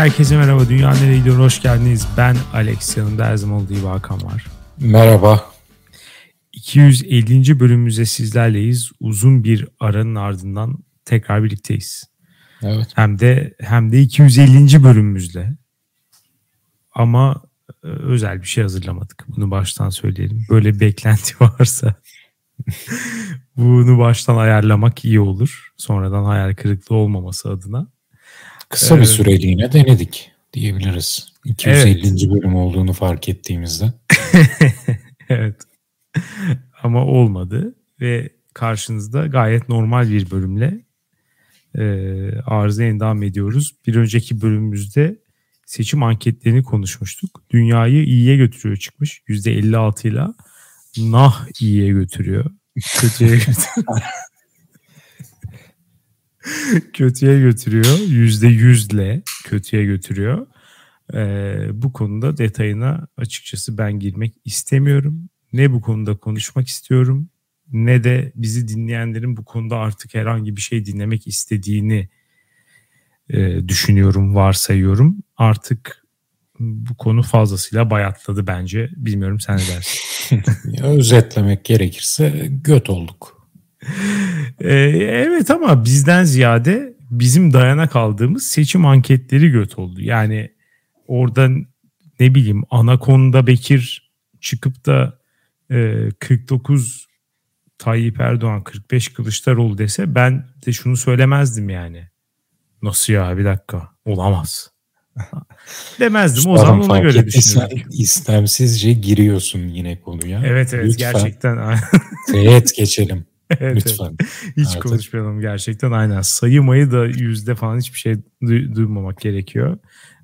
herkese merhaba. Dünya nereye gidiyor? Hoş geldiniz. Ben Alex. Yanımda her zaman olduğu gibi Hakan var. Merhaba. 250. bölümümüzde sizlerleyiz. Uzun bir aranın ardından tekrar birlikteyiz. Evet. Hem de hem de 250. bölümümüzle. Ama e, özel bir şey hazırlamadık. Bunu baştan söyleyelim. Böyle beklenti varsa bunu baştan ayarlamak iyi olur. Sonradan hayal kırıklığı olmaması adına. Kısa bir süreliğine denedik diyebiliriz. 250. Evet. bölüm olduğunu fark ettiğimizde. evet. Ama olmadı ve karşınızda gayet normal bir bölümle e, arızaya devam ediyoruz. Bir önceki bölümümüzde seçim anketlerini konuşmuştuk. Dünyayı iyiye götürüyor çıkmış. %56 ile nah iyiye götürüyor. Kötüye götürüyor. kötüye götürüyor. Yüzde yüzle kötüye götürüyor. Ee, bu konuda detayına açıkçası ben girmek istemiyorum. Ne bu konuda konuşmak istiyorum ne de bizi dinleyenlerin bu konuda artık herhangi bir şey dinlemek istediğini e, düşünüyorum, varsayıyorum. Artık bu konu fazlasıyla bayatladı bence. Bilmiyorum sen ne dersin? özetlemek gerekirse göt olduk. Ee, evet ama bizden ziyade bizim dayana kaldığımız seçim anketleri göt oldu. Yani oradan ne bileyim Anakonda Bekir çıkıp da e, 49 Tayyip Erdoğan 45 Kılıçdaroğlu dese ben de şunu söylemezdim yani. Nasıl ya bir dakika olamaz. Demezdim o zaman ona göre düşünüyorum. İstemsizce giriyorsun yine konuya. Evet evet Lütfen. gerçekten. Teğet geçelim. evet, Lütfen. Evet. Hiç Artık. konuşmayalım gerçekten aynen. Sayımayı da yüzde falan hiçbir şey du- duymamak gerekiyor.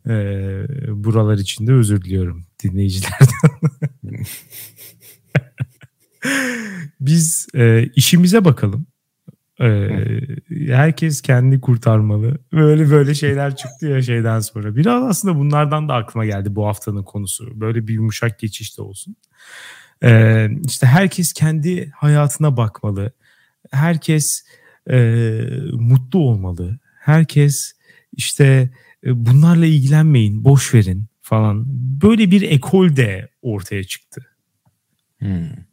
Ee, buralar için de özür diliyorum dinleyicilerden. Biz e, işimize bakalım. E, herkes kendi kurtarmalı. Böyle böyle şeyler çıktı ya şeyden sonra. Biraz aslında bunlardan da aklıma geldi bu haftanın konusu. Böyle bir yumuşak geçiş de olsun. E, işte herkes kendi hayatına bakmalı. Herkes e, mutlu olmalı. Herkes işte e, bunlarla ilgilenmeyin, boş verin falan. Böyle bir ekol de ortaya çıktı. Hmm.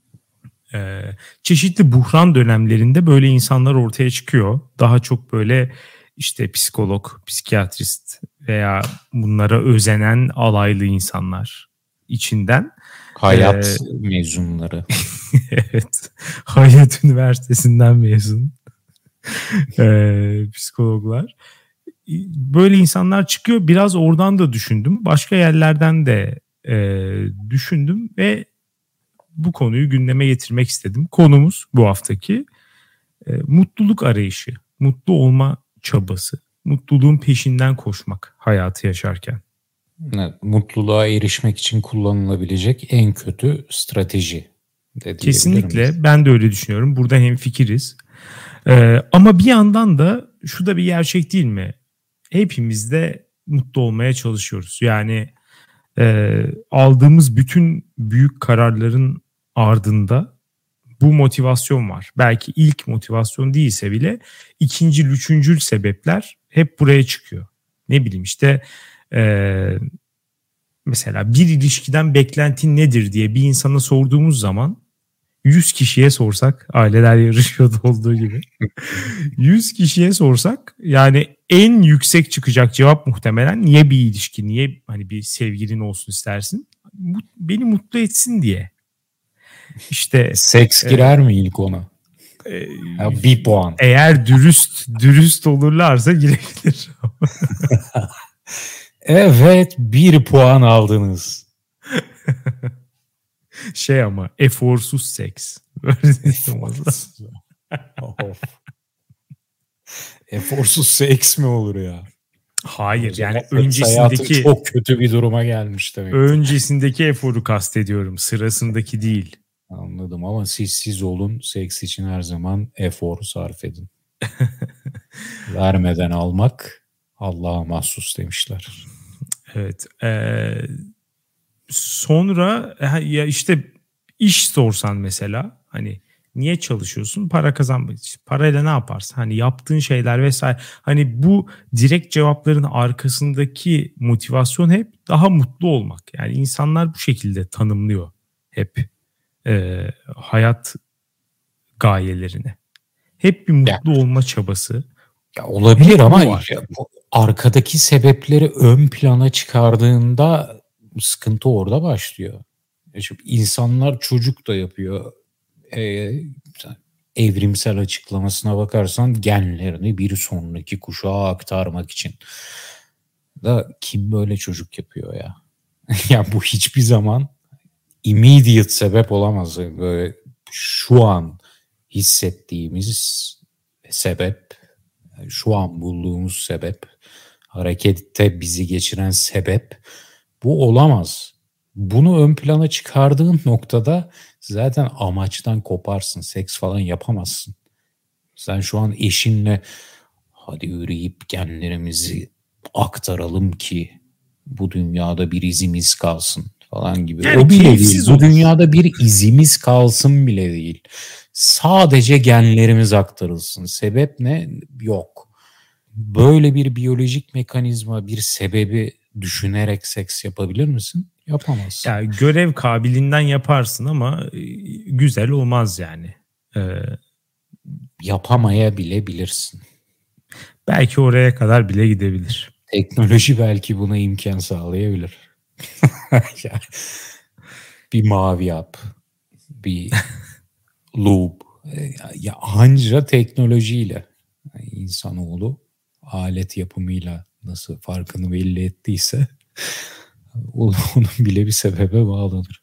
Ee, çeşitli buhran dönemlerinde böyle insanlar ortaya çıkıyor. Daha çok böyle işte psikolog, psikiyatrist veya bunlara özenen alaylı insanlar içinden. Hayat ee, mezunları. evet. Hayat Üniversitesi'nden mezun. ee, psikologlar. Böyle insanlar çıkıyor. Biraz oradan da düşündüm. Başka yerlerden de e, düşündüm ve bu konuyu gündeme getirmek istedim. Konumuz bu haftaki e, mutluluk arayışı, mutlu olma çabası, mutluluğun peşinden koşmak hayatı yaşarken. Mutluluğa erişmek için kullanılabilecek en kötü strateji. Kesinlikle ben de öyle düşünüyorum. Burada hem fikiriz. Ee, ama bir yandan da şu da bir gerçek değil mi? Hepimiz de mutlu olmaya çalışıyoruz. Yani e, aldığımız bütün büyük kararların ardında bu motivasyon var. Belki ilk motivasyon değilse bile ikinci, üçüncül sebepler hep buraya çıkıyor. Ne bileyim işte e, mesela bir ilişkiden beklentin nedir diye bir insana sorduğumuz zaman 100 kişiye sorsak aileler yarışıyordu olduğu gibi 100 kişiye sorsak yani en yüksek çıkacak cevap muhtemelen niye bir ilişki niye hani bir sevgilin olsun istersin beni mutlu etsin diye işte seks girer e, mi ilk ona? E, ya bir puan. Eğer dürüst dürüst olurlarsa girebilir. evet bir puan aldınız. şey ama eforsuz seks. eforsuz seks mi olur ya? Hayır yani öncesindeki çok kötü bir duruma gelmiş demek. Öncesindeki eforu kastediyorum. Sırasındaki değil. Anladım ama siz siz olun. Seks için her zaman efor sarf edin. Vermeden almak Allah'a mahsus demişler. Evet. Ee, sonra ya işte iş sorsan mesela hani Niye çalışıyorsun? Para kazanmak için. Parayla ne yaparsın? Hani yaptığın şeyler vesaire. Hani bu direkt cevapların arkasındaki motivasyon hep daha mutlu olmak. Yani insanlar bu şekilde tanımlıyor hep e, hayat gayelerini. Hep bir mutlu ya, olma çabası. Ya olabilir ama ya, arkadaki sebepleri ön plana çıkardığında sıkıntı orada başlıyor. Şimdi insanlar çocuk da yapıyor. Ee, evrimsel açıklamasına bakarsan genlerini bir sonraki kuşağa aktarmak için. Da kim böyle çocuk yapıyor ya? ya bu hiçbir zaman immediate sebep olamaz. Böyle şu an hissettiğimiz sebep, şu an bulduğumuz sebep, harekette bizi geçiren sebep bu olamaz. Bunu ön plana çıkardığın noktada zaten amaçtan koparsın. Seks falan yapamazsın. Sen şu an eşinle hadi üreyip genlerimizi aktaralım ki bu dünyada bir izimiz kalsın falan gibi. Yani o bile değil. Bu dünyada bir izimiz kalsın bile değil. Sadece genlerimiz aktarılsın. Sebep ne? Yok. Böyle bir biyolojik mekanizma, bir sebebi düşünerek seks yapabilir misin? Yapamazsın. Yani görev kabiliğinden yaparsın ama e, güzel olmaz yani. Ee, Yapamaya bile bilirsin. Belki oraya kadar bile gidebilir. Teknoloji belki buna imkan sağlayabilir. bir mavi yap. Bir loop. Ya anca teknolojiyle insanoğlu alet yapımıyla nasıl farkını belli ettiyse onun bile bir sebebe bağlanır.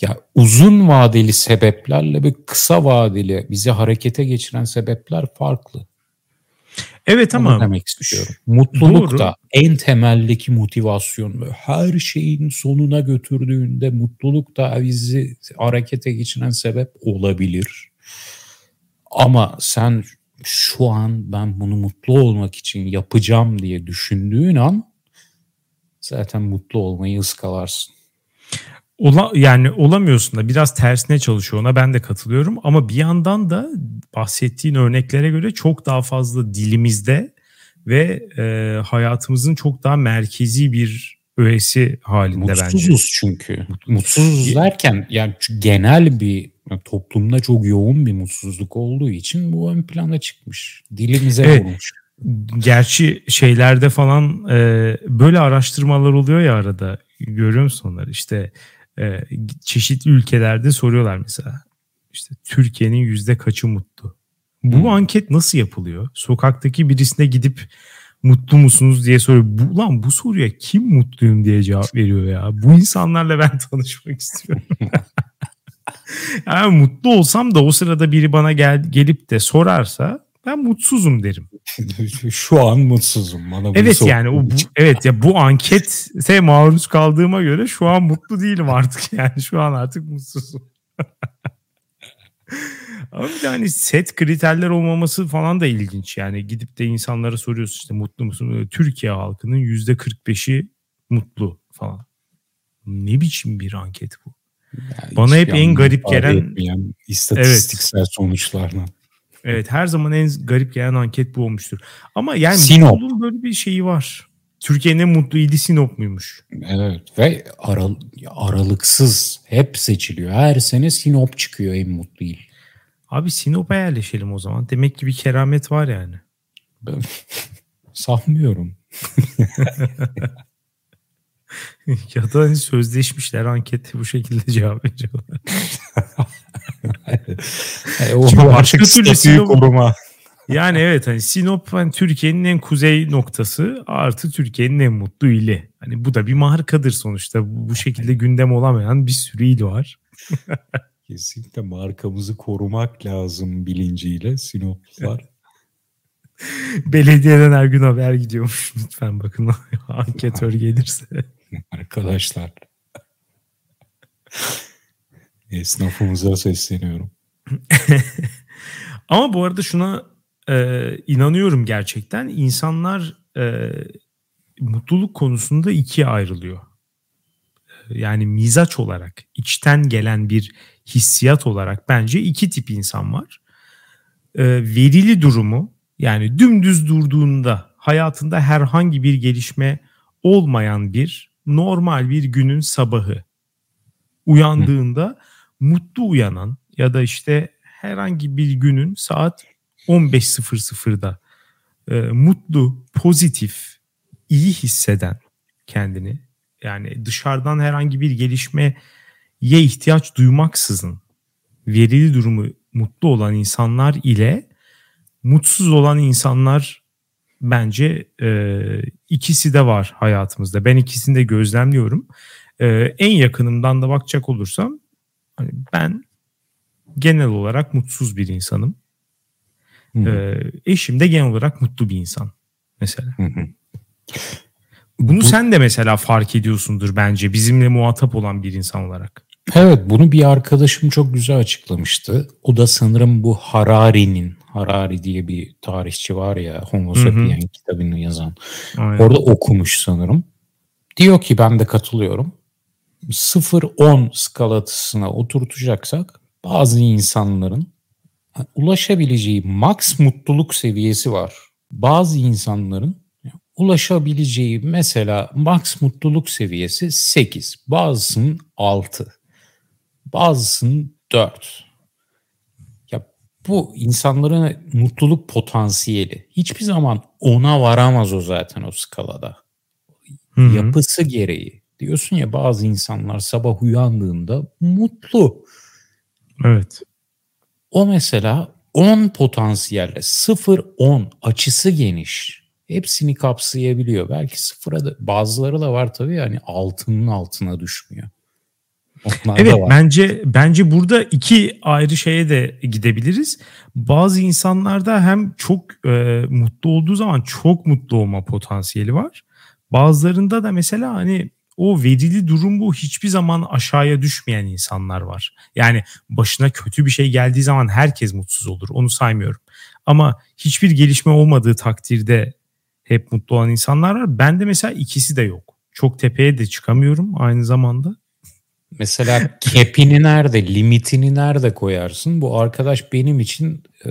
Ya uzun vadeli sebeplerle ve kısa vadeli bizi harekete geçiren sebepler farklı. Evet ama demek istiyorum. Mutluluk doğru. da en temeldeki motivasyon ve her şeyin sonuna götürdüğünde mutluluk da bizi harekete geçiren sebep olabilir. Ama sen şu an ben bunu mutlu olmak için yapacağım diye düşündüğün an zaten mutlu olmayı ıskalarsın. Ola, yani olamıyorsun da biraz tersine çalışıyor ona ben de katılıyorum ama bir yandan da bahsettiğin örneklere göre çok daha fazla dilimizde ve e, hayatımızın çok daha merkezi bir öğesi halinde Mutsuzuz bence. Mutsuzuz çünkü. Mutsuzuz derken yani genel bir toplumda çok yoğun bir mutsuzluk olduğu için bu ön plana çıkmış. Dilimize evet. vurmuş. Gerçi şeylerde falan e, böyle araştırmalar oluyor ya arada görüyor musun onları işte e, çeşitli ülkelerde soruyorlar mesela işte Türkiye'nin yüzde kaçı mutlu? Bu hmm. anket nasıl yapılıyor? Sokaktaki birisine gidip mutlu musunuz diye soruyor. Bu, lan bu soruya kim mutluyum diye cevap veriyor ya. Bu insanlarla ben tanışmak istiyorum. yani mutlu olsam da o sırada biri bana gel, gelip de sorarsa ben mutsuzum derim. Şu an mutsuzum. Bana evet yani o bu, evet ya bu ankete maruz kaldığıma göre şu an mutlu değilim artık yani şu an artık mutsuzum. Ama hani set kriterler olmaması falan da ilginç. Yani gidip de insanlara soruyorsun işte mutlu musun? Türkiye halkının yüzde 45'i mutlu falan. Ne biçim bir anket bu? Yani Bana hep en garip gelen istatistiksel evet. sonuçlardan. Evet her zaman en garip gelen anket bu olmuştur. Ama yani Sinop. böyle bir şeyi var. Türkiye'nin en mutlu ili Sinop muymuş? Evet ve aral aralıksız hep seçiliyor. Her sene Sinop çıkıyor en mutlu il. Abi Sinop'a yerleşelim o zaman. Demek ki bir keramet var yani. Ben sanmıyorum. ya da hani sözleşmişler ankette bu şekilde cevap veriyorlar. yani o Çünkü türlü Sinop, koruma. Yani evet hani Sinop hani Türkiye'nin en kuzey noktası artı Türkiye'nin en mutlu ili. Hani bu da bir markadır sonuçta. Bu şekilde gündem olamayan bir sürü il var. Kesinlikle markamızı korumak lazım bilinciyle Sinoplular. Belediyeden her gün haber gidiyormuş. Lütfen bakın anketör gelirse. Arkadaşlar. Esnafımıza sesleniyorum. Ama bu arada şuna e, inanıyorum gerçekten. İnsanlar e, mutluluk konusunda ikiye ayrılıyor. E, yani mizaç olarak içten gelen bir hissiyat olarak bence iki tip insan var. E, verili durumu yani dümdüz durduğunda hayatında herhangi bir gelişme olmayan bir normal bir günün sabahı uyandığında Hı. mutlu uyanan ya da işte herhangi bir günün saat 15.00'da e, mutlu, pozitif, iyi hisseden kendini yani dışarıdan herhangi bir gelişmeye ihtiyaç duymaksızın verili durumu mutlu olan insanlar ile mutsuz olan insanlar bence e, ikisi de var hayatımızda. Ben ikisini de gözlemliyorum. E, en yakınımdan da bakacak olursam hani ben genel olarak mutsuz bir insanım. E, eşim de genel olarak mutlu bir insan mesela. Hı hı. Bunu Bu, sen de mesela fark ediyorsundur bence bizimle muhatap olan bir insan olarak. Evet bunu bir arkadaşım çok güzel açıklamıştı. O da sanırım bu Harari'nin, Harari diye bir tarihçi var ya Homo Sapien kitabını yazan. Aynen. Orada okumuş sanırım. Diyor ki ben de katılıyorum. 0-10 skalatısına oturtacaksak bazı insanların ulaşabileceği max mutluluk seviyesi var. Bazı insanların ulaşabileceği mesela max mutluluk seviyesi 8, bazısının 6, bazısının 4. Bu insanların mutluluk potansiyeli. Hiçbir zaman ona varamaz o zaten o skalada. Hı-hı. Yapısı gereği. Diyorsun ya bazı insanlar sabah uyandığında mutlu. Evet. O mesela 10 potansiyelle 0-10 açısı geniş hepsini kapsayabiliyor. Belki sıfıra da bazıları da var tabii yani altının altına düşmüyor. Onlar evet bence bence burada iki ayrı şeye de gidebiliriz. Bazı insanlarda hem çok e, mutlu olduğu zaman çok mutlu olma potansiyeli var. Bazılarında da mesela hani o verili durum bu hiçbir zaman aşağıya düşmeyen insanlar var. Yani başına kötü bir şey geldiği zaman herkes mutsuz olur. Onu saymıyorum. Ama hiçbir gelişme olmadığı takdirde hep mutlu olan insanlar var. Ben de mesela ikisi de yok. Çok tepeye de çıkamıyorum aynı zamanda. Mesela kepini nerede, limitini nerede koyarsın? Bu arkadaş benim için e,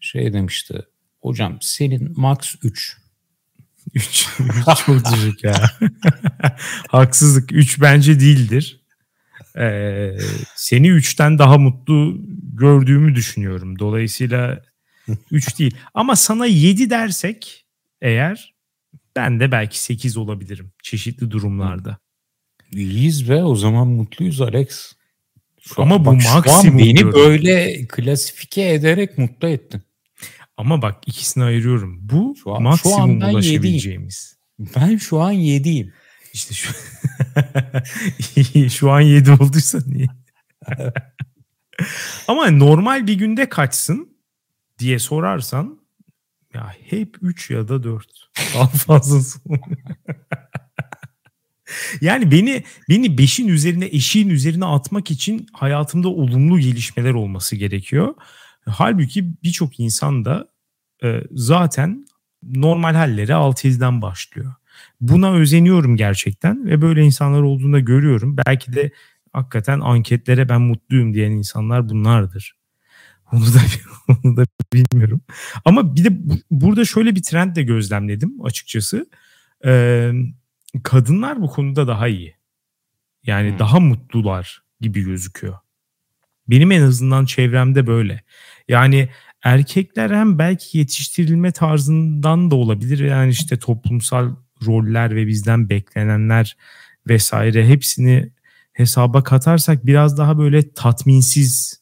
şey demişti. Hocam senin max 3. 3 çok düşük ya. Haksızlık. 3 bence değildir. Ee, seni 3'ten daha mutlu gördüğümü düşünüyorum. Dolayısıyla 3 değil. Ama sana 7 dersek eğer ben de belki 8 olabilirim çeşitli durumlarda. İyiyiz ve o zaman mutluyuz Alex. Şu Ama an, bu maksimum beni diyorum. böyle klasifike ederek mutlu ettin. Ama bak ikisini ayırıyorum. Bu şu an, maksimum şu ulaşabileceğimiz. Ben şu an 7'yim. İşte şu şu an 7 olduysa niye? Ama normal bir günde kaçsın diye sorarsan ya hep 3 ya da 4. Daha fazlası. yani beni beni 5'in üzerine eşiğin üzerine atmak için hayatımda olumlu gelişmeler olması gerekiyor. Halbuki birçok insan da e, zaten normal halleri 6-7'den başlıyor. Buna özeniyorum gerçekten ve böyle insanlar olduğunda görüyorum. Belki de hakikaten anketlere ben mutluyum diyen insanlar bunlardır. Onu da onu da bilmiyorum. Ama bir de burada şöyle bir trend de gözlemledim açıkçası. Ee, kadınlar bu konuda daha iyi. Yani hmm. daha mutlular gibi gözüküyor. Benim en azından çevremde böyle. Yani erkekler hem belki yetiştirilme tarzından da olabilir. Yani işte toplumsal roller ve bizden beklenenler vesaire hepsini hesaba katarsak biraz daha böyle tatminsiz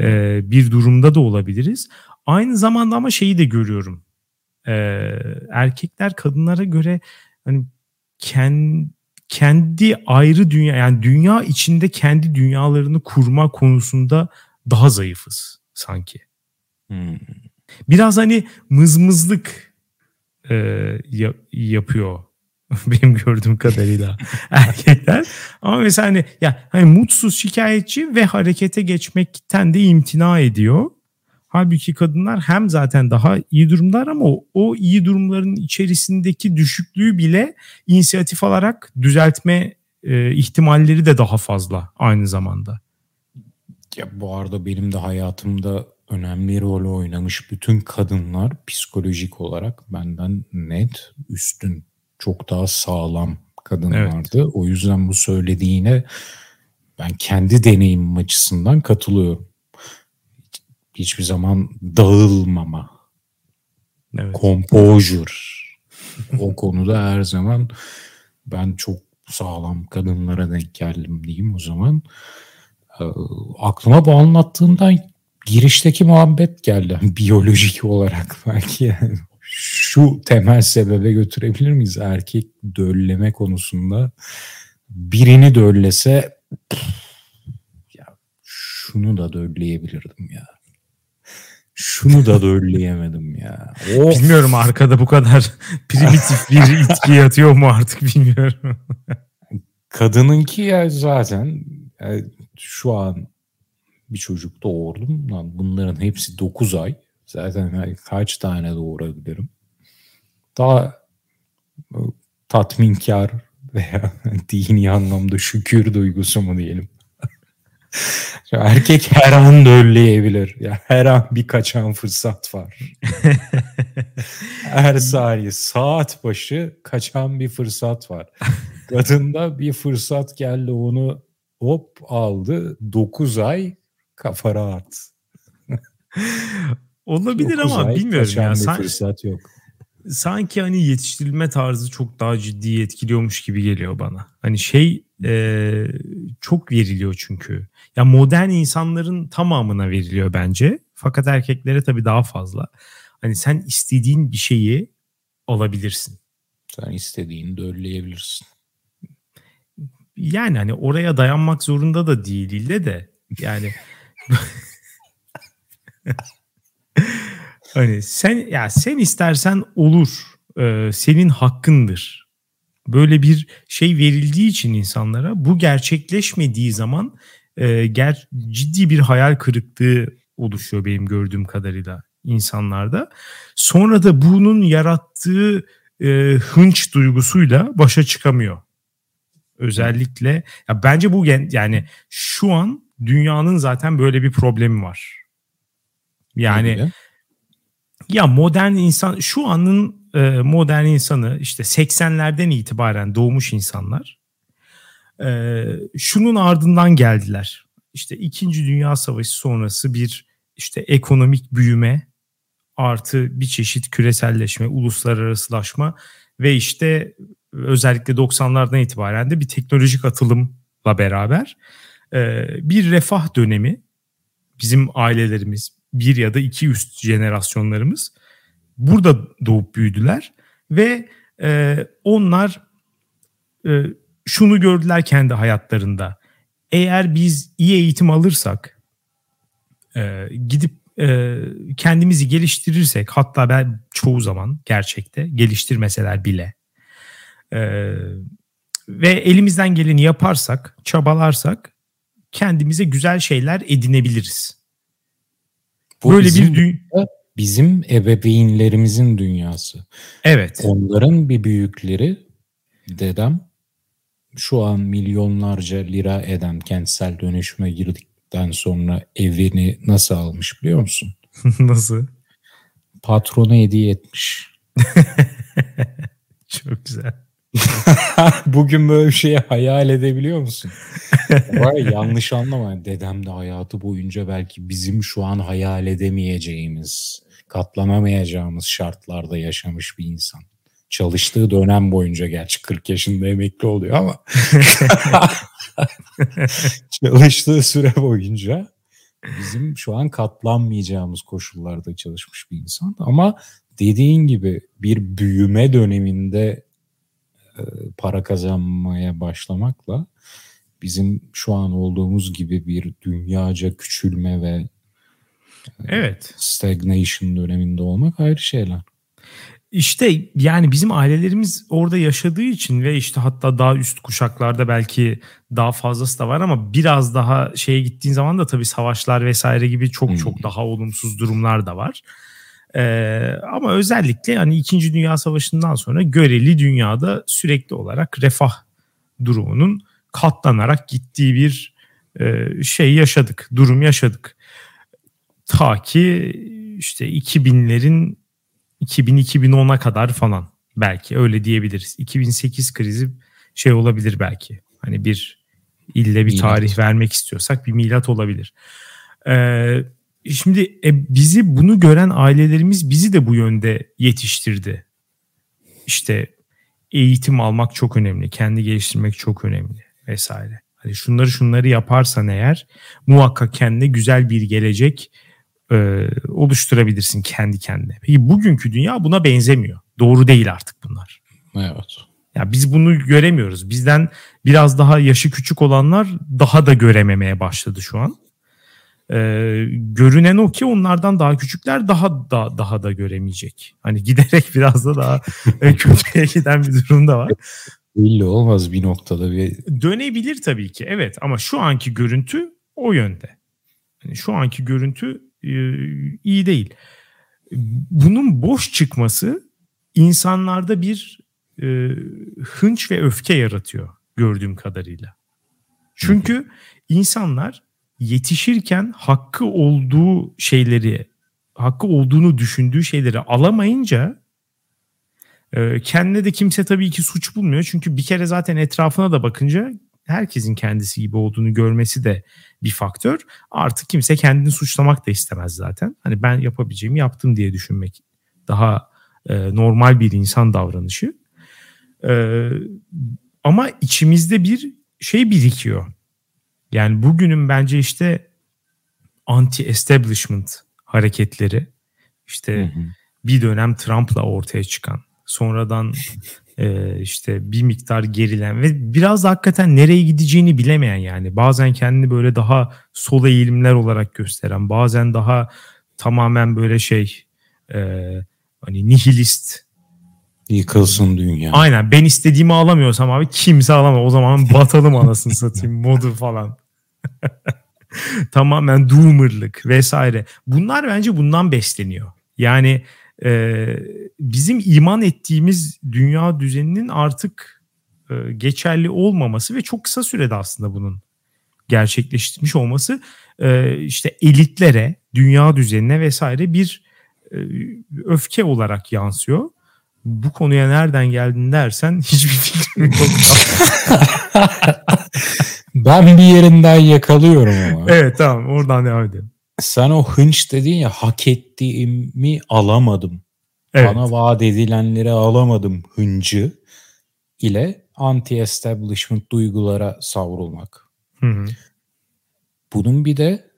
e, bir durumda da olabiliriz. Aynı zamanda ama şeyi de görüyorum. E, erkekler kadınlara göre hani kendi kendi ayrı dünya yani dünya içinde kendi dünyalarını kurma konusunda daha zayıfız sanki. Hmm. Biraz hani mızmızlık e, yapıyor benim gördüğüm kadarıyla erkekler. Ama mesela hani ya hani mutsuz, şikayetçi ve harekete geçmekten de imtina ediyor. Halbuki kadınlar hem zaten daha iyi durumlar ama o, o iyi durumların içerisindeki düşüklüğü bile inisiyatif alarak düzeltme e, ihtimalleri de daha fazla aynı zamanda. Ya bu arada benim de hayatımda önemli rol oynamış bütün kadınlar psikolojik olarak benden net üstün, çok daha sağlam kadınlardı. Evet. O yüzden bu söylediğine ben kendi deneyimim açısından katılıyorum. Hiçbir zaman dağılmama, evet. composure o konuda her zaman ben çok sağlam kadınlara denk geldim diyeyim o zaman. Ee, aklıma bu anlattığından girişteki muhabbet geldi. Biyolojik olarak belki yani şu temel sebebe götürebilir miyiz? Erkek dölleme konusunda birini döllese ya şunu da dölleyebilirdim ya. Şunu da dölleyemedim ya. Of. Bilmiyorum arkada bu kadar primitif bir itki yatıyor mu artık bilmiyorum. Kadınınki ya zaten yani şu an bir çocuk doğurdum. Lan bunların hepsi 9 ay. Zaten yani kaç tane doğurabilirim? Daha e, tatminkar veya dini anlamda şükür duygusu mu diyelim. Erkek her an dölleyebilir. Ya her an bir kaçan fırsat var. her saniye saat başı kaçan bir fırsat var. Kadında bir fırsat geldi onu hop aldı. 9 ay kafa rahat. Olabilir ama bilmiyorum ya. San, fırsat yok. Sanki hani yetiştirilme tarzı çok daha ciddi etkiliyormuş gibi geliyor bana. Hani şey e, çok veriliyor çünkü. Ya modern insanların tamamına veriliyor bence. Fakat erkeklere tabii daha fazla. Hani sen istediğin bir şeyi alabilirsin. Sen istediğini dölleyebilirsin. Yani hani oraya dayanmak zorunda da değil ille de. Yani hani sen ya sen istersen olur. Ee, senin hakkındır. Böyle bir şey verildiği için insanlara bu gerçekleşmediği zaman e, ger ciddi bir hayal kırıklığı oluşuyor benim gördüğüm kadarıyla insanlarda. Sonra da bunun yarattığı e, hınç duygusuyla başa çıkamıyor. Özellikle ya bence bu yani şu an dünyanın zaten böyle bir problemi var. Yani ya modern insan şu anın e, modern insanı işte 80'lerden itibaren doğmuş insanlar e, şunun ardından geldiler. İşte 2. Dünya Savaşı sonrası bir işte ekonomik büyüme artı bir çeşit küreselleşme, uluslararasılaşma ve işte özellikle 90'lardan itibaren de bir teknolojik atılımla beraber e, bir refah dönemi bizim ailelerimiz bir ya da iki üst jenerasyonlarımız burada doğup büyüdüler ve e, onlar e, şunu gördüler kendi hayatlarında. Eğer biz iyi eğitim alırsak, e, gidip e, kendimizi geliştirirsek, hatta ben çoğu zaman gerçekte geliştirmeseler bile e, ve elimizden geleni yaparsak, çabalarsak kendimize güzel şeyler edinebiliriz. Bu Böyle bizim, bir dünya bizim ebeveynlerimizin dünyası. Evet. Onların bir büyükleri dedem şu an milyonlarca lira eden kentsel dönüşüme girdikten sonra evini nasıl almış biliyor musun? nasıl? Patrona hediye etmiş. Çok güzel. Bugün böyle bir şeyi hayal edebiliyor musun? Var yanlış anlama. Dedem de hayatı boyunca belki bizim şu an hayal edemeyeceğimiz, katlanamayacağımız şartlarda yaşamış bir insan. Çalıştığı dönem boyunca gerçi 40 yaşında emekli oluyor ama çalıştığı süre boyunca bizim şu an katlanmayacağımız koşullarda çalışmış bir insan. Ama dediğin gibi bir büyüme döneminde e, para kazanmaya başlamakla bizim şu an olduğumuz gibi bir dünyaca küçülme ve e, evet stagnation döneminde olmak ayrı şeyler. İşte yani bizim ailelerimiz orada yaşadığı için ve işte hatta daha üst kuşaklarda belki daha fazlası da var ama biraz daha şeye gittiğin zaman da tabii savaşlar vesaire gibi çok hmm. çok daha olumsuz durumlar da var. Ee, ama özellikle hani 2. Dünya Savaşı'ndan sonra göreli dünyada sürekli olarak refah durumunun katlanarak gittiği bir e, şey yaşadık, durum yaşadık. Ta ki işte 2000'lerin 2000-2010'a kadar falan belki öyle diyebiliriz. 2008 krizi şey olabilir belki. Hani bir ille bir milat. tarih vermek istiyorsak bir milat olabilir. Ee, şimdi e, bizi bunu gören ailelerimiz bizi de bu yönde yetiştirdi. İşte eğitim almak çok önemli, kendi geliştirmek çok önemli vesaire. Hani şunları şunları yaparsan eğer muhakkak kendine güzel bir gelecek e, oluşturabilirsin kendi kendine. Peki bugünkü dünya buna benzemiyor. Doğru değil artık bunlar. Evet. Ya biz bunu göremiyoruz. Bizden biraz daha yaşı küçük olanlar daha da görememeye başladı şu an. Ee, görünen o ki onlardan daha küçükler daha da daha da göremeyecek. Hani giderek biraz da daha kötüye giden bir durum da var. Belli olmaz bir noktada bir. Dönebilir tabii ki evet ama şu anki görüntü o yönde. Yani şu anki görüntü e, iyi değil. Bunun boş çıkması insanlarda bir e, hınç ve öfke yaratıyor gördüğüm kadarıyla. Çünkü insanlar yetişirken hakkı olduğu şeyleri, hakkı olduğunu düşündüğü şeyleri alamayınca e, kendine de kimse tabii ki suç bulmuyor. Çünkü bir kere zaten etrafına da bakınca herkesin kendisi gibi olduğunu görmesi de bir faktör. Artık kimse kendini suçlamak da istemez zaten. Hani ben yapabileceğimi yaptım diye düşünmek daha e, normal bir insan davranışı. E, ama içimizde bir şey birikiyor. Yani bugünün bence işte anti-establishment hareketleri işte hı hı. bir dönem Trump'la ortaya çıkan sonradan e, işte bir miktar gerilen ve biraz da hakikaten nereye gideceğini bilemeyen yani bazen kendini böyle daha sol eğilimler olarak gösteren bazen daha tamamen böyle şey e, hani nihilist Yıkılsın dünya. Aynen ben istediğimi alamıyorsam abi kimse alamaz. O zaman batalım anasını satayım modu falan. Tamamen doomerlık vesaire. Bunlar bence bundan besleniyor. Yani e, bizim iman ettiğimiz dünya düzeninin artık e, geçerli olmaması ve çok kısa sürede aslında bunun gerçekleştirmiş olması e, işte elitlere, dünya düzenine vesaire bir e, öfke olarak yansıyor. Bu konuya nereden geldin dersen hiçbir fikrim yok. ben bir yerinden yakalıyorum ama. Evet tamam oradan devam edelim. Sen o hınç dedin ya hak ettiğimi alamadım. Evet. Bana vaat edilenleri alamadım hıncı ile anti-establishment duygulara savrulmak. Hı hı. Bunun bir de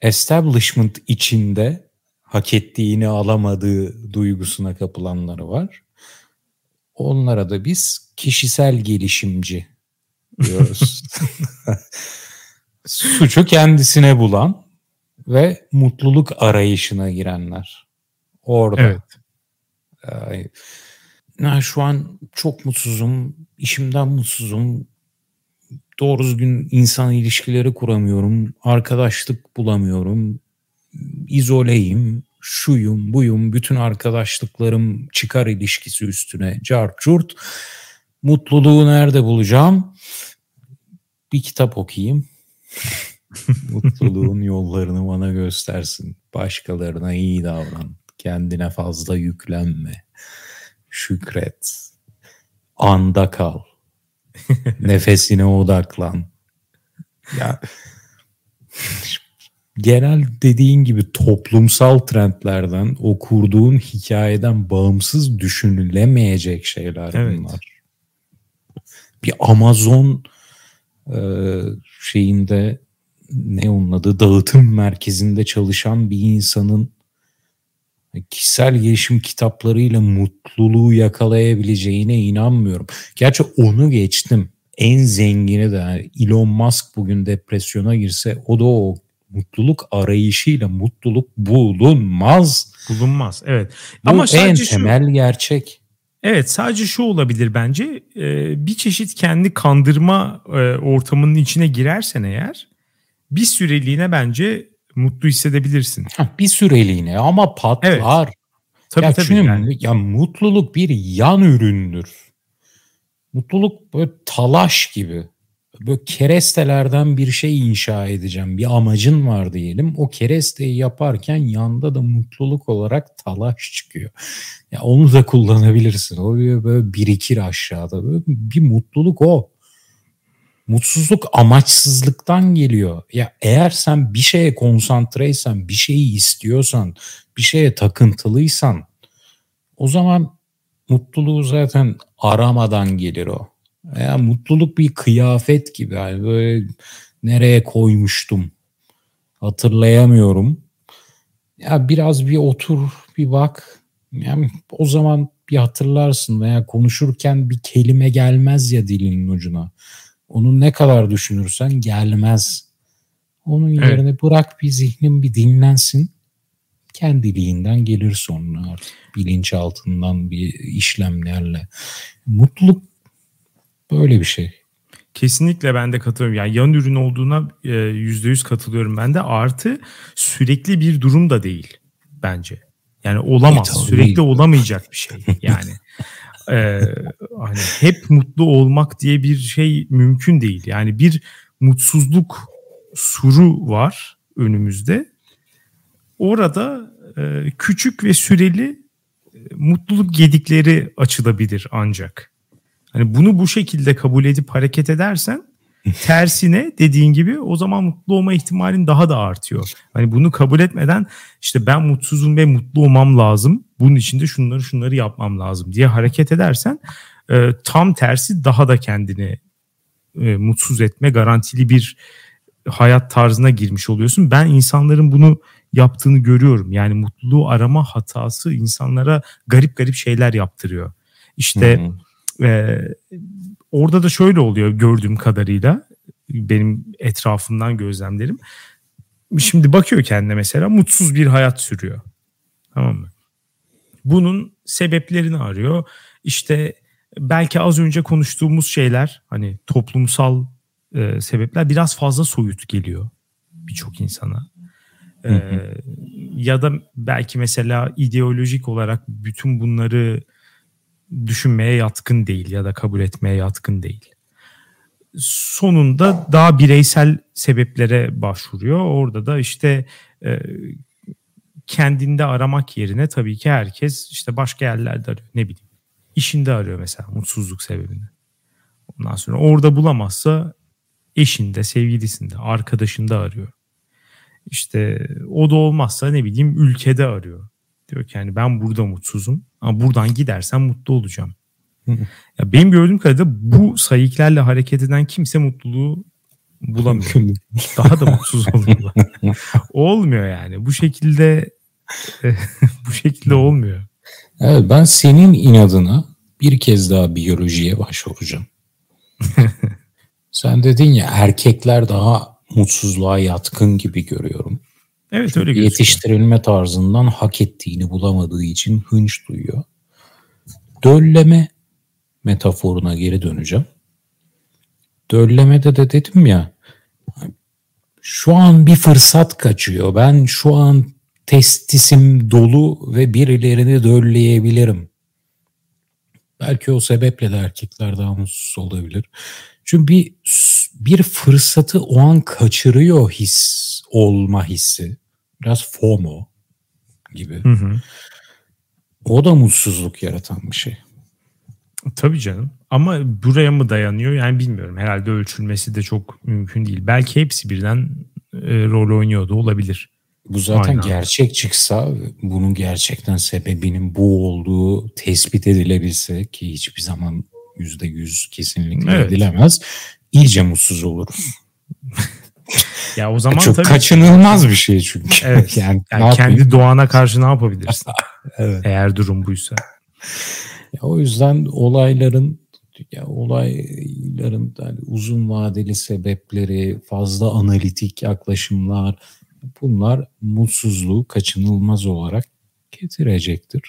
establishment içinde hak ettiğini alamadığı duygusuna kapılanları var. Onlara da biz kişisel gelişimci diyoruz. Suçu kendisine bulan ve mutluluk arayışına girenler. Orada. Evet. Yani şu an çok mutsuzum, işimden mutsuzum, doğru düzgün insan ilişkileri kuramıyorum, arkadaşlık bulamıyorum, izoleyim, şuyum, buyum, bütün arkadaşlıklarım çıkar ilişkisi üstüne, cart curt. Mutluluğu nerede bulacağım? Bir kitap okuyayım. Mutluluğun yollarını bana göstersin. Başkalarına iyi davran. Kendine fazla yüklenme. Şükret. Anda kal. Nefesine odaklan. Ya genel dediğin gibi toplumsal trendlerden, o kurduğun hikayeden bağımsız düşünülemeyecek şeyler evet. bunlar. Bir Amazon e, şeyinde ne onun adı dağıtım merkezinde çalışan bir insanın kişisel gelişim kitaplarıyla mutluluğu yakalayabileceğine inanmıyorum. Gerçi onu geçtim. En zengini de yani Elon Musk bugün depresyona girse o da o mutluluk arayışıyla mutluluk bulunmaz. Bulunmaz evet. Bu Ama en temel şu, gerçek. Evet sadece şu olabilir bence ee, bir çeşit kendi kandırma e, ortamının içine girersen eğer bir süreliğine bence mutlu hissedebilirsin. bir süreliğine ama patlar. Evet. Tabii ya tabii. Yani. Ya mutluluk bir yan üründür. Mutluluk böyle talaş gibi. Böyle kerestelerden bir şey inşa edeceğim. Bir amacın var diyelim. O keresteyi yaparken yanda da mutluluk olarak talaş çıkıyor. Ya onu da kullanabilirsin. O böyle birikir aşağıda. Böyle bir mutluluk o. Mutsuzluk amaçsızlıktan geliyor. Ya eğer sen bir şeye konsantreysen, bir şeyi istiyorsan, bir şeye takıntılıysan o zaman mutluluğu zaten aramadan gelir o. Ya mutluluk bir kıyafet gibi yani böyle nereye koymuştum hatırlayamıyorum. Ya biraz bir otur bir bak. Yani o zaman bir hatırlarsın veya konuşurken bir kelime gelmez ya dilinin ucuna. Onu ne kadar düşünürsen gelmez. Onun yerine evet. bırak bir zihnin bir dinlensin. Kendiliğinden gelir sonra artık bilinçaltından bir işlemlerle. Mutluluk böyle bir şey. Kesinlikle ben de katılıyorum. Yani yan ürün olduğuna e, yüzde yüz katılıyorum ben de. Artı sürekli bir durum da değil bence. Yani olamaz. Evet, sürekli olamayacak bir şey. Yani e, hani hep mutlu olmak diye bir şey mümkün değil. Yani bir mutsuzluk suru var önümüzde. Orada e, küçük ve süreli e, mutluluk gedikleri açılabilir ancak. Hani bunu bu şekilde kabul edip hareket edersen tersine dediğin gibi o zaman mutlu olma ihtimalin daha da artıyor. Hani bunu kabul etmeden işte ben mutsuzum ve mutlu olmam lazım. Bunun için de şunları şunları yapmam lazım diye hareket edersen e, tam tersi daha da kendini e, mutsuz etme garantili bir hayat tarzına girmiş oluyorsun. Ben insanların bunu yaptığını görüyorum. Yani mutluluğu arama hatası insanlara garip garip şeyler yaptırıyor. İşte hmm e, orada da şöyle oluyor gördüğüm kadarıyla benim etrafımdan gözlemlerim. Şimdi bakıyor kendine mesela mutsuz bir hayat sürüyor. Tamam mı? Bunun sebeplerini arıyor. İşte belki az önce konuştuğumuz şeyler hani toplumsal e, sebepler biraz fazla soyut geliyor birçok insana. Ee, ya da belki mesela ideolojik olarak bütün bunları düşünmeye yatkın değil ya da kabul etmeye yatkın değil. Sonunda daha bireysel sebeplere başvuruyor. Orada da işte e, kendinde aramak yerine tabii ki herkes işte başka yerlerde arıyor. Ne bileyim işinde arıyor mesela mutsuzluk sebebini. Ondan sonra orada bulamazsa eşinde, sevgilisinde, arkadaşında arıyor. İşte o da olmazsa ne bileyim ülkede arıyor. Diyor ki yani ben burada mutsuzum ama buradan gidersem mutlu olacağım. ya benim gördüğüm kadarıyla bu sayıklarla hareket eden kimse mutluluğu bulamıyor. Daha da mutsuz oluyorlar. olmuyor yani. Bu şekilde bu şekilde olmuyor. Evet ben senin inadına bir kez daha biyolojiye başvuracağım. Sen dedin ya erkekler daha mutsuzluğa yatkın gibi görüyorum. Evet öyle gözüküyor. Yetiştirilme tarzından hak ettiğini bulamadığı için hınç duyuyor. Dölleme metaforuna geri döneceğim. Döllemede de dedim ya şu an bir fırsat kaçıyor. Ben şu an testisim dolu ve birilerini dölleyebilirim. Belki o sebeple de erkekler daha mutsuz olabilir. Çünkü bir bir fırsatı o an kaçırıyor his olma hissi biraz FOMO gibi. Hı hı. O da mutsuzluk yaratan bir şey. Tabii canım. Ama buraya mı dayanıyor yani bilmiyorum. Herhalde ölçülmesi de çok mümkün değil. Belki hepsi birden e, rol oynuyordu olabilir. Bu zaten Aynen. gerçek çıksa bunun gerçekten sebebinin bu olduğu tespit edilebilse ki hiçbir zaman yüzde yüz kesinlikle evet. edilemez. İyice mutsuz oluruz. Ya o zaman çok tabii kaçınılmaz bir şey çünkü. Evet. yani, yani kendi doğana karşı ne yapabilirsin? evet. Eğer durum buysa. Ya o yüzden olayların ya olayların yani uzun vadeli sebepleri, fazla analitik yaklaşımlar bunlar mutsuzluğu kaçınılmaz olarak getirecektir.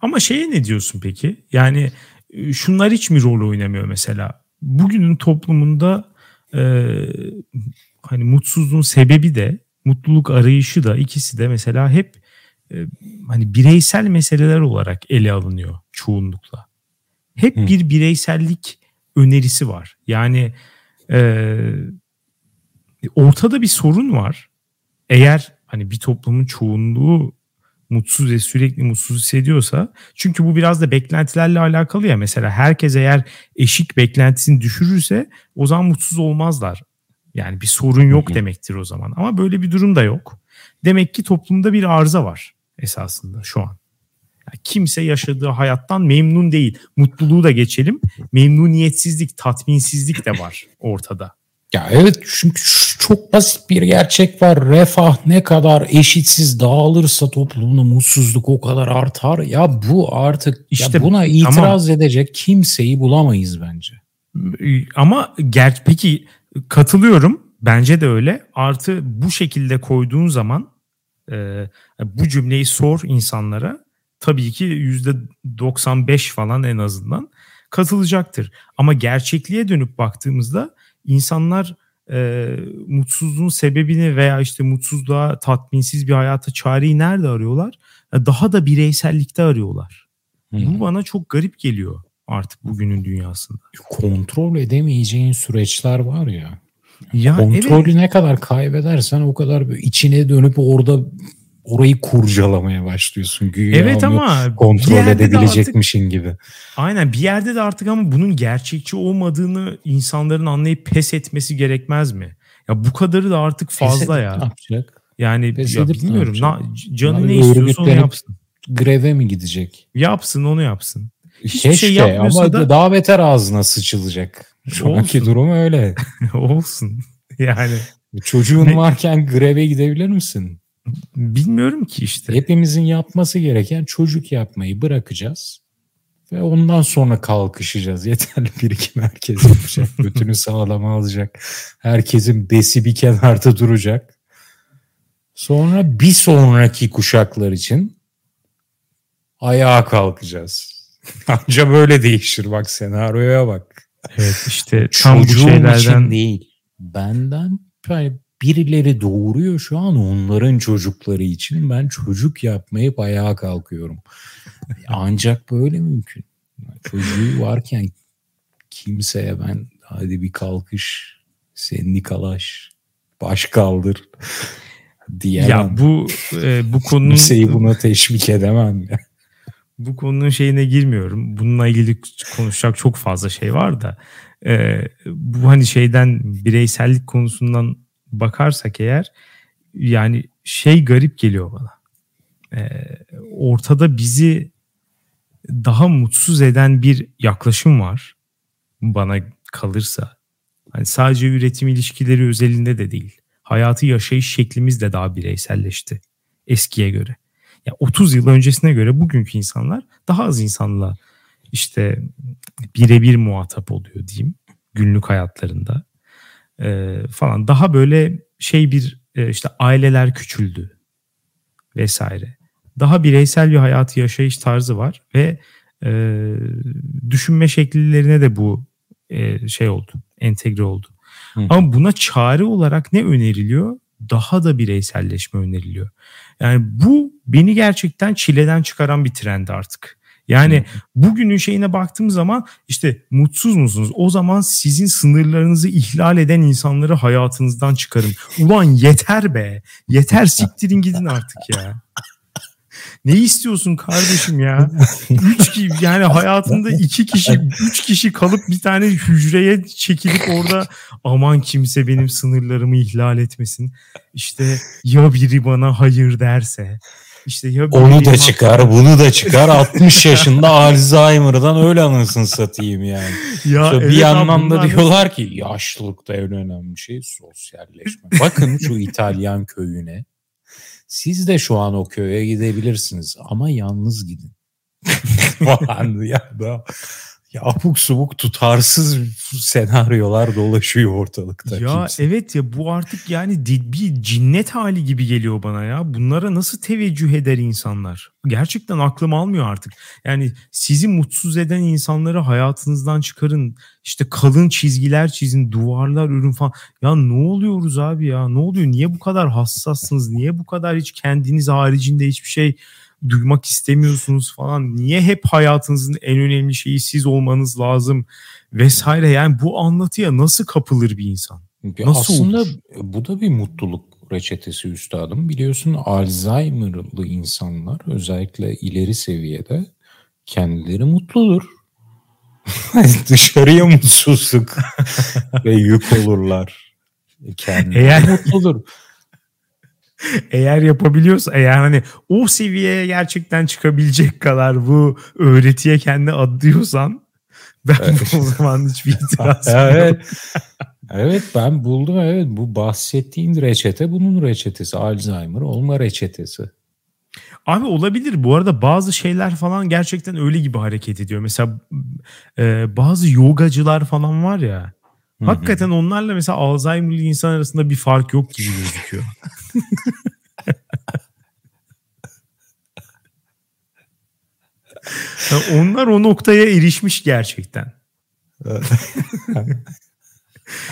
Ama şeye ne diyorsun peki? Yani e, şunlar hiç mi rol oynamıyor mesela? Bugünün toplumunda e, hani mutsuzluğun sebebi de mutluluk arayışı da ikisi de mesela hep e, hani bireysel meseleler olarak ele alınıyor çoğunlukla. Hep Hı. bir bireysellik önerisi var. Yani e, ortada bir sorun var. Eğer hani bir toplumun çoğunluğu mutsuz ve sürekli mutsuz hissediyorsa çünkü bu biraz da beklentilerle alakalı ya mesela herkes eğer eşik beklentisini düşürürse o zaman mutsuz olmazlar. Yani bir sorun yok demektir o zaman ama böyle bir durum da yok. Demek ki toplumda bir arıza var esasında şu an. Yani kimse yaşadığı hayattan memnun değil. Mutluluğu da geçelim. Memnuniyetsizlik, tatminsizlik de var ortada. Ya evet çünkü çok basit bir gerçek var. Refah ne kadar eşitsiz dağılırsa toplumda mutsuzluk o kadar artar. Ya bu artık işte ya buna itiraz tamam. edecek kimseyi bulamayız bence. Ama ger peki katılıyorum. Bence de öyle. Artı bu şekilde koyduğun zaman e, bu cümleyi sor insanlara tabii ki yüzde 95 falan en azından katılacaktır. Ama gerçekliğe dönüp baktığımızda insanlar e, mutsuzluğun sebebini veya işte mutsuzluğa tatminsiz bir hayata çareyi nerede arıyorlar? Daha da bireysellikte arıyorlar. Hmm. Bu bana çok garip geliyor artık bugünün dünyasında. Kontrol edemeyeceğin süreçler var ya. Ya Kontrolü evet. ne kadar kaybedersen o kadar içine dönüp orada orayı kurcalamaya başlıyorsun. Güya evet ama kontrol edebilecekmişin artık, gibi. Aynen bir yerde de artık ama bunun gerçekçi olmadığını insanların anlayıp pes etmesi gerekmez mi? Ya bu kadarı da artık fazla ya. Ne yapacak? Yani pes ya bilmiyorum. Na, canı yani ne istiyorsa onu yapsın. Greve mi gidecek? Yapsın onu yapsın. Hiçbir şey Keşke şey ama da... daha beter ağzına sıçılacak. Şu Olsun. anki durum öyle. Olsun. Yani. Çocuğun ne? varken greve gidebilir misin? Bilmiyorum ki işte. Hepimizin yapması gereken çocuk yapmayı bırakacağız. Ve ondan sonra kalkışacağız. Yeterli birikim herkes yapacak. Götünü sağlama alacak. Herkesin besi bir kenarda duracak. Sonra bir sonraki kuşaklar için ayağa kalkacağız. Anca böyle değişir bak senaryoya bak. Evet işte tam bu şeylerden için değil. Benden birileri doğuruyor şu an onların çocukları için ben çocuk yapmayıp ayağa kalkıyorum. Ancak böyle mümkün. Çocuğu varken kimseye ben hadi bir kalkış, sendikalaş, baş kaldır diyemem. Ya bu e, bu konunun kimseyi buna teşvik edemem ya. Bu konunun şeyine girmiyorum. Bununla ilgili konuşacak çok fazla şey var da e, bu hani şeyden bireysellik konusundan bakarsak eğer yani şey garip geliyor bana. Ee, ortada bizi daha mutsuz eden bir yaklaşım var bana kalırsa. Hani sadece üretim ilişkileri özelinde de değil. Hayatı yaşayış şeklimiz de daha bireyselleşti eskiye göre. Ya 30 yıl öncesine göre bugünkü insanlar daha az insanla işte birebir muhatap oluyor diyeyim günlük hayatlarında e, falan daha böyle şey bir e, işte aileler küçüldü vesaire. Daha bireysel bir hayatı yaşayış tarzı var ve e, düşünme şekillerine de bu e, şey oldu, entegre oldu. Hı. Ama buna çare olarak ne öneriliyor? Daha da bireyselleşme öneriliyor. Yani bu beni gerçekten çileden çıkaran bir trend artık. Yani bugünün şeyine baktığım zaman işte mutsuz musunuz? O zaman sizin sınırlarınızı ihlal eden insanları hayatınızdan çıkarın. Ulan yeter be. Yeter siktirin gidin artık ya. Ne istiyorsun kardeşim ya? Üç kişi yani hayatında iki kişi, üç kişi kalıp bir tane hücreye çekilip orada aman kimse benim sınırlarımı ihlal etmesin. İşte ya biri bana hayır derse işte ya Onu da çıkar, bunu da çıkar. 60 yaşında Alzheimer'dan öyle anasını satayım yani. Ya işte evet bir yandan da diyorlar ki yaşlılıkta en önemli şey sosyalleşme. Bakın şu İtalyan köyüne. Siz de şu an o köye gidebilirsiniz ama yalnız gidin. ya da ya abuk subuk tutarsız senaryolar dolaşıyor ortalıkta. Ya kimse. evet ya bu artık yani bir cinnet hali gibi geliyor bana ya. Bunlara nasıl teveccüh eder insanlar? Gerçekten aklım almıyor artık. Yani sizi mutsuz eden insanları hayatınızdan çıkarın. İşte kalın çizgiler çizin, duvarlar ürün falan. Ya ne oluyoruz abi ya? Ne oluyor? Niye bu kadar hassassınız? Niye bu kadar hiç kendiniz haricinde hiçbir şey duymak istemiyorsunuz falan. Niye hep hayatınızın en önemli şeyi siz olmanız lazım vesaire. Yani bu anlatıya nasıl kapılır bir insan? Nasıl Aslında olur? bu da bir mutluluk reçetesi üstadım. Biliyorsun Alzheimer'lı insanlar özellikle ileri seviyede kendileri mutludur. Dışarıya mutsuzluk ve yük olurlar. Kendileri Eğer... mutludur eğer yapabiliyorsa eğer hani o seviyeye gerçekten çıkabilecek kadar bu öğretiye kendi adıyorsan ben evet. o zaman hiçbir itiraz evet. evet ben buldum evet bu bahsettiğin reçete bunun reçetesi Alzheimer olma reçetesi. Abi olabilir. Bu arada bazı şeyler falan gerçekten öyle gibi hareket ediyor. Mesela e, bazı yogacılar falan var ya. Hı-hı. Hakikaten onlarla mesela Alzheimer'lı insan arasında bir fark yok gibi gözüküyor. onlar o noktaya erişmiş gerçekten.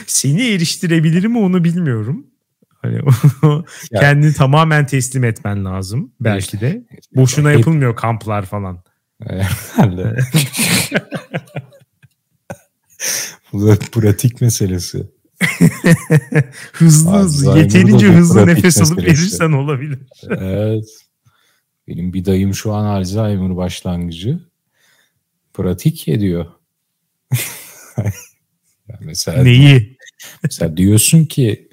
Seni eriştirebilir mi onu bilmiyorum. Hani kendini tamamen teslim etmen lazım belki de. Boşuna yapılmıyor kamplar falan. Bu da pratik meselesi. hızlı hızlı yeterince hızlı nefes alıp verirsen olabilir. evet. Benim bir dayım şu an Alzheimer başlangıcı. Pratik ediyor. yani mesela, Neyi? Mesela diyorsun ki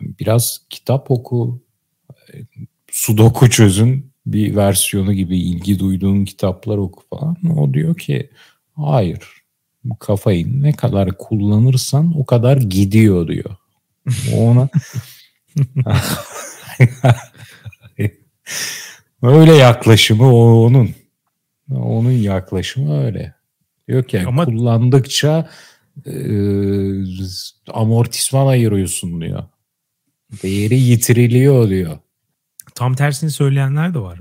biraz kitap oku, sudoku çözün bir versiyonu gibi ilgi duyduğun kitaplar oku falan. O diyor ki hayır kafayı ne kadar kullanırsan o kadar gidiyor diyor. Ona öyle yaklaşımı o onun. Onun yaklaşımı öyle. Diyor ki Ama... kullandıkça e, amortisman ayırıyorsun diyor. Değeri yitiriliyor diyor. Tam tersini söyleyenler de var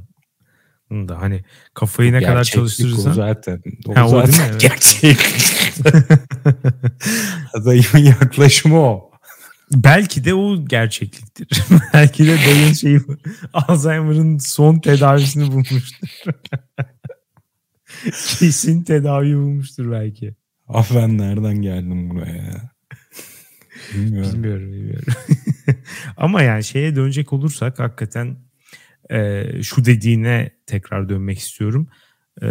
da hani kafayı ne kadar çalıştırırsan. O zaten. O ha, zaten o değil mi? gerçek. Dayımın yaklaşımı o. Belki de o gerçekliktir. Belki de dayın şeyi Alzheimer'ın son tedavisini bulmuştur. Kesin tedavi bulmuştur belki. Ah ben nereden geldim buraya Bilmiyorum. Bilmiyorum, bilmiyorum. Ama yani şeye dönecek olursak hakikaten e, şu dediğine tekrar dönmek istiyorum. E,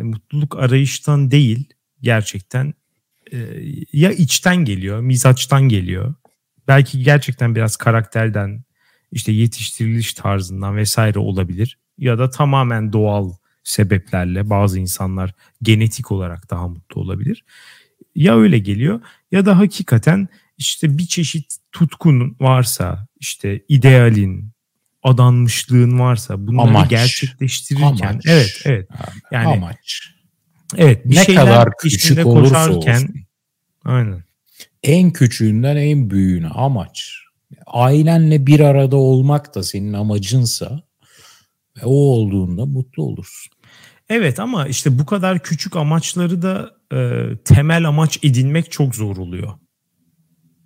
mutluluk arayıştan değil gerçekten e, ya içten geliyor, mizaçtan geliyor. Belki gerçekten biraz karakterden, işte yetiştiriliş tarzından vesaire olabilir. Ya da tamamen doğal sebeplerle bazı insanlar genetik olarak daha mutlu olabilir. Ya öyle geliyor ya da hakikaten işte bir çeşit tutkun varsa işte idealin, adanmışlığın varsa bunları amaç. gerçekleştirirken amaç. evet evet yani amaç. Evet bir ne kadar küçük olursa olsun. Aynen. En küçüğünden en büyüğüne amaç. Ailenle bir arada olmak da senin amacınsa ve o olduğunda mutlu olursun. Evet ama işte bu kadar küçük amaçları da e, temel amaç edinmek çok zor oluyor.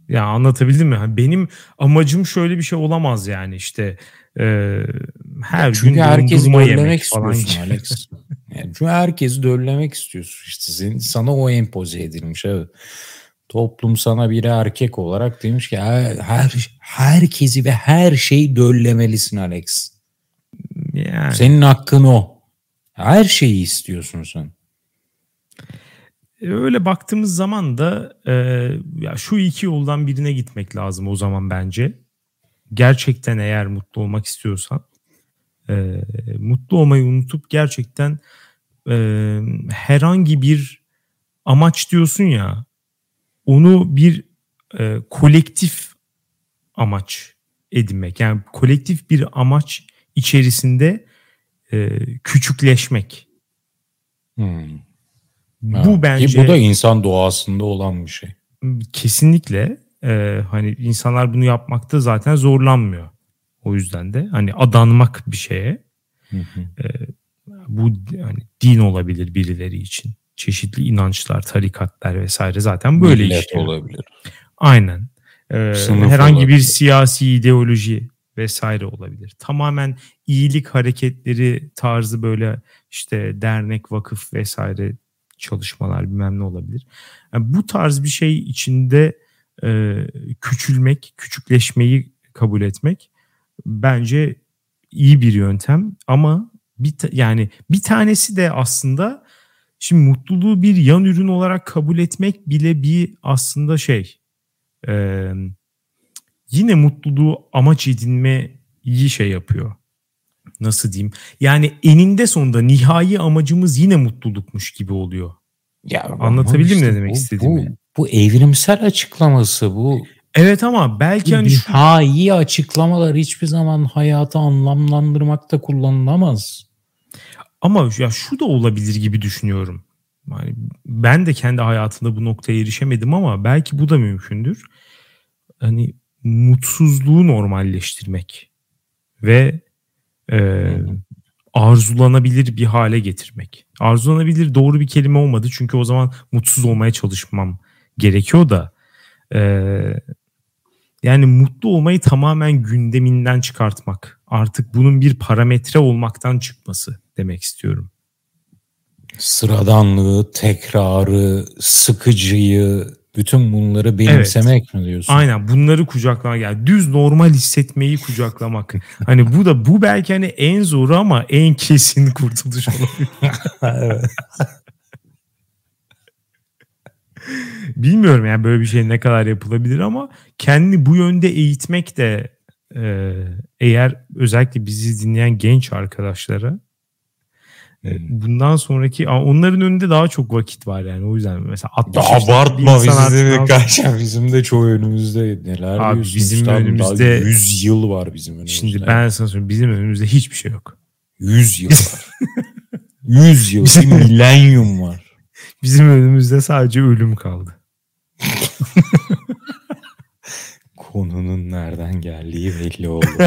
Ya anlatabildim mi? Benim amacım şöyle bir şey olamaz yani işte e, her çünkü gün herkes döllemek istiyorsun Alex. Yani çünkü herkesi döllemek istiyorsun işte senin, sana o empoze edilmiş evet. Toplum sana bir erkek olarak demiş ki her, her herkesi ve her şeyi döllemelisin Alex. Yani. Senin hakkın o. Her şeyi istiyorsun sen. E, öyle baktığımız zaman da e, ya şu iki yoldan birine gitmek lazım o zaman bence gerçekten eğer mutlu olmak istiyorsan e, mutlu olmayı unutup gerçekten e, herhangi bir amaç diyorsun ya onu bir e, kolektif amaç edinmek. Yani kolektif bir amaç içerisinde e, küçükleşmek. Hmm. Bu ha. bence Ki bu da insan doğasında olan bir şey. Kesinlikle e, hani insanlar bunu yapmakta zaten zorlanmıyor. O yüzden de hani adanmak bir şeye E, bu hani din olabilir birileri için. Çeşitli inançlar, tarikatlar vesaire zaten böyle Millet işliyor. olabilir. Aynen. E, herhangi olabilir. bir siyasi ideoloji vesaire olabilir. Tamamen iyilik hareketleri tarzı böyle işte dernek, vakıf vesaire çalışmalar bilmem ne olabilir. Yani bu tarz bir şey içinde e, küçülmek, küçükleşmeyi kabul etmek bence iyi bir yöntem ama bir yani bir tanesi de aslında şimdi mutluluğu bir yan ürün olarak kabul etmek bile bir aslında şey e, yine mutluluğu amaç edinmeyi şey yapıyor. Nasıl diyeyim? Yani eninde sonunda nihai amacımız yine mutlulukmuş gibi oluyor. Ya anlatabildim işte ne demek bu, istediğimi? Bu, bu evrimsel açıklaması bu. Evet ama belki hani şu... nihai açıklamalar hiçbir zaman hayatı anlamlandırmakta kullanılamaz. Ama ya şu da olabilir gibi düşünüyorum. Yani ben de kendi hayatımda bu noktaya erişemedim ama belki bu da mümkündür. Hani mutsuzluğu normalleştirmek ve e, arzulanabilir bir hale getirmek. Arzulanabilir doğru bir kelime olmadı çünkü o zaman mutsuz olmaya çalışmam gerekiyor da e, yani mutlu olmayı tamamen gündeminden çıkartmak. Artık bunun bir parametre olmaktan çıkması demek istiyorum. Sıradanlığı, tekrarı, sıkıcıyı, bütün bunları benimsemek evet. mi diyorsun? Aynen bunları kucaklamak yani düz normal hissetmeyi kucaklamak. hani bu da bu belki hani en zoru ama en kesin kurtuluş olabilir. Bilmiyorum yani böyle bir şey ne kadar yapılabilir ama kendi bu yönde eğitmek de e, eğer özellikle bizi dinleyen genç arkadaşlara e, bundan sonraki onların önünde daha çok vakit var yani o yüzden mesela 60 abartma bizim de kaç bizim de çoğu önümüzde neler Abi bizim işte önümüzde 100 yıl var bizim önümüzde. Şimdi ben sana söyleyeyim bizim önümüzde hiçbir şey yok. 100 yıl var. 100 yıl, bir milenyum var. Bizim önümüzde sadece ölüm kaldı. Konunun nereden geldiği belli oldu.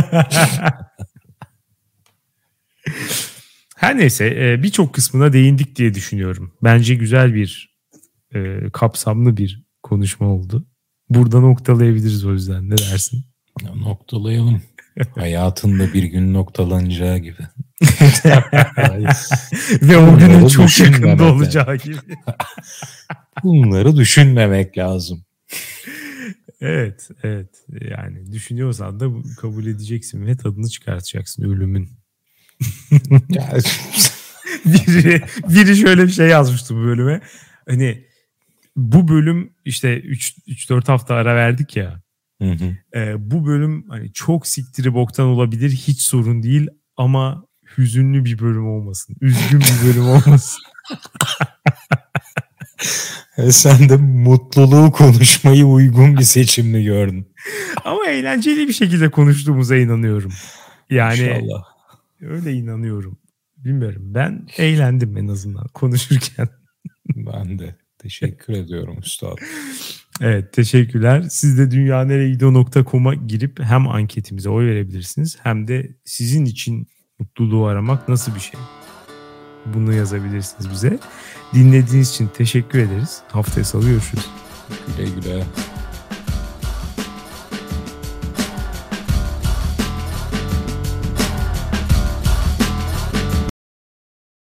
Her neyse e, birçok kısmına değindik diye düşünüyorum. Bence güzel bir e, kapsamlı bir konuşma oldu. Burada noktalayabiliriz o yüzden. Ne dersin? Ya, noktalayalım. Hayatında bir gün noktalanacağı gibi. Ve o günün çok yakında olacağı gibi. Bunları düşünmemek lazım. Evet, evet. Yani düşünüyorsan da kabul edeceksin ve tadını çıkartacaksın ölümün. biri, biri şöyle bir şey yazmıştı bu bölüme. Hani bu bölüm işte 3-4 hafta ara verdik ya. Hı hı. E, bu bölüm hani çok siktiri boktan olabilir hiç sorun değil ama hüzünlü bir bölüm olmasın. Üzgün bir bölüm olmasın. E, sen de mutluluğu konuşmayı uygun bir seçimli gördün. Ama eğlenceli bir şekilde konuştuğumuza inanıyorum. Yani İnşallah. öyle inanıyorum. Bilmiyorum. Ben eğlendim en azından konuşurken. ben de. Teşekkür ediyorum üstad. Evet teşekkürler. Siz de dünyaneregidiyor.com'a girip hem anketimize oy verebilirsiniz hem de sizin için mutluluğu aramak nasıl bir şey? Bunu yazabilirsiniz bize. Dinlediğiniz için teşekkür ederiz. Haftaya salı görüşürüz. Güle güle.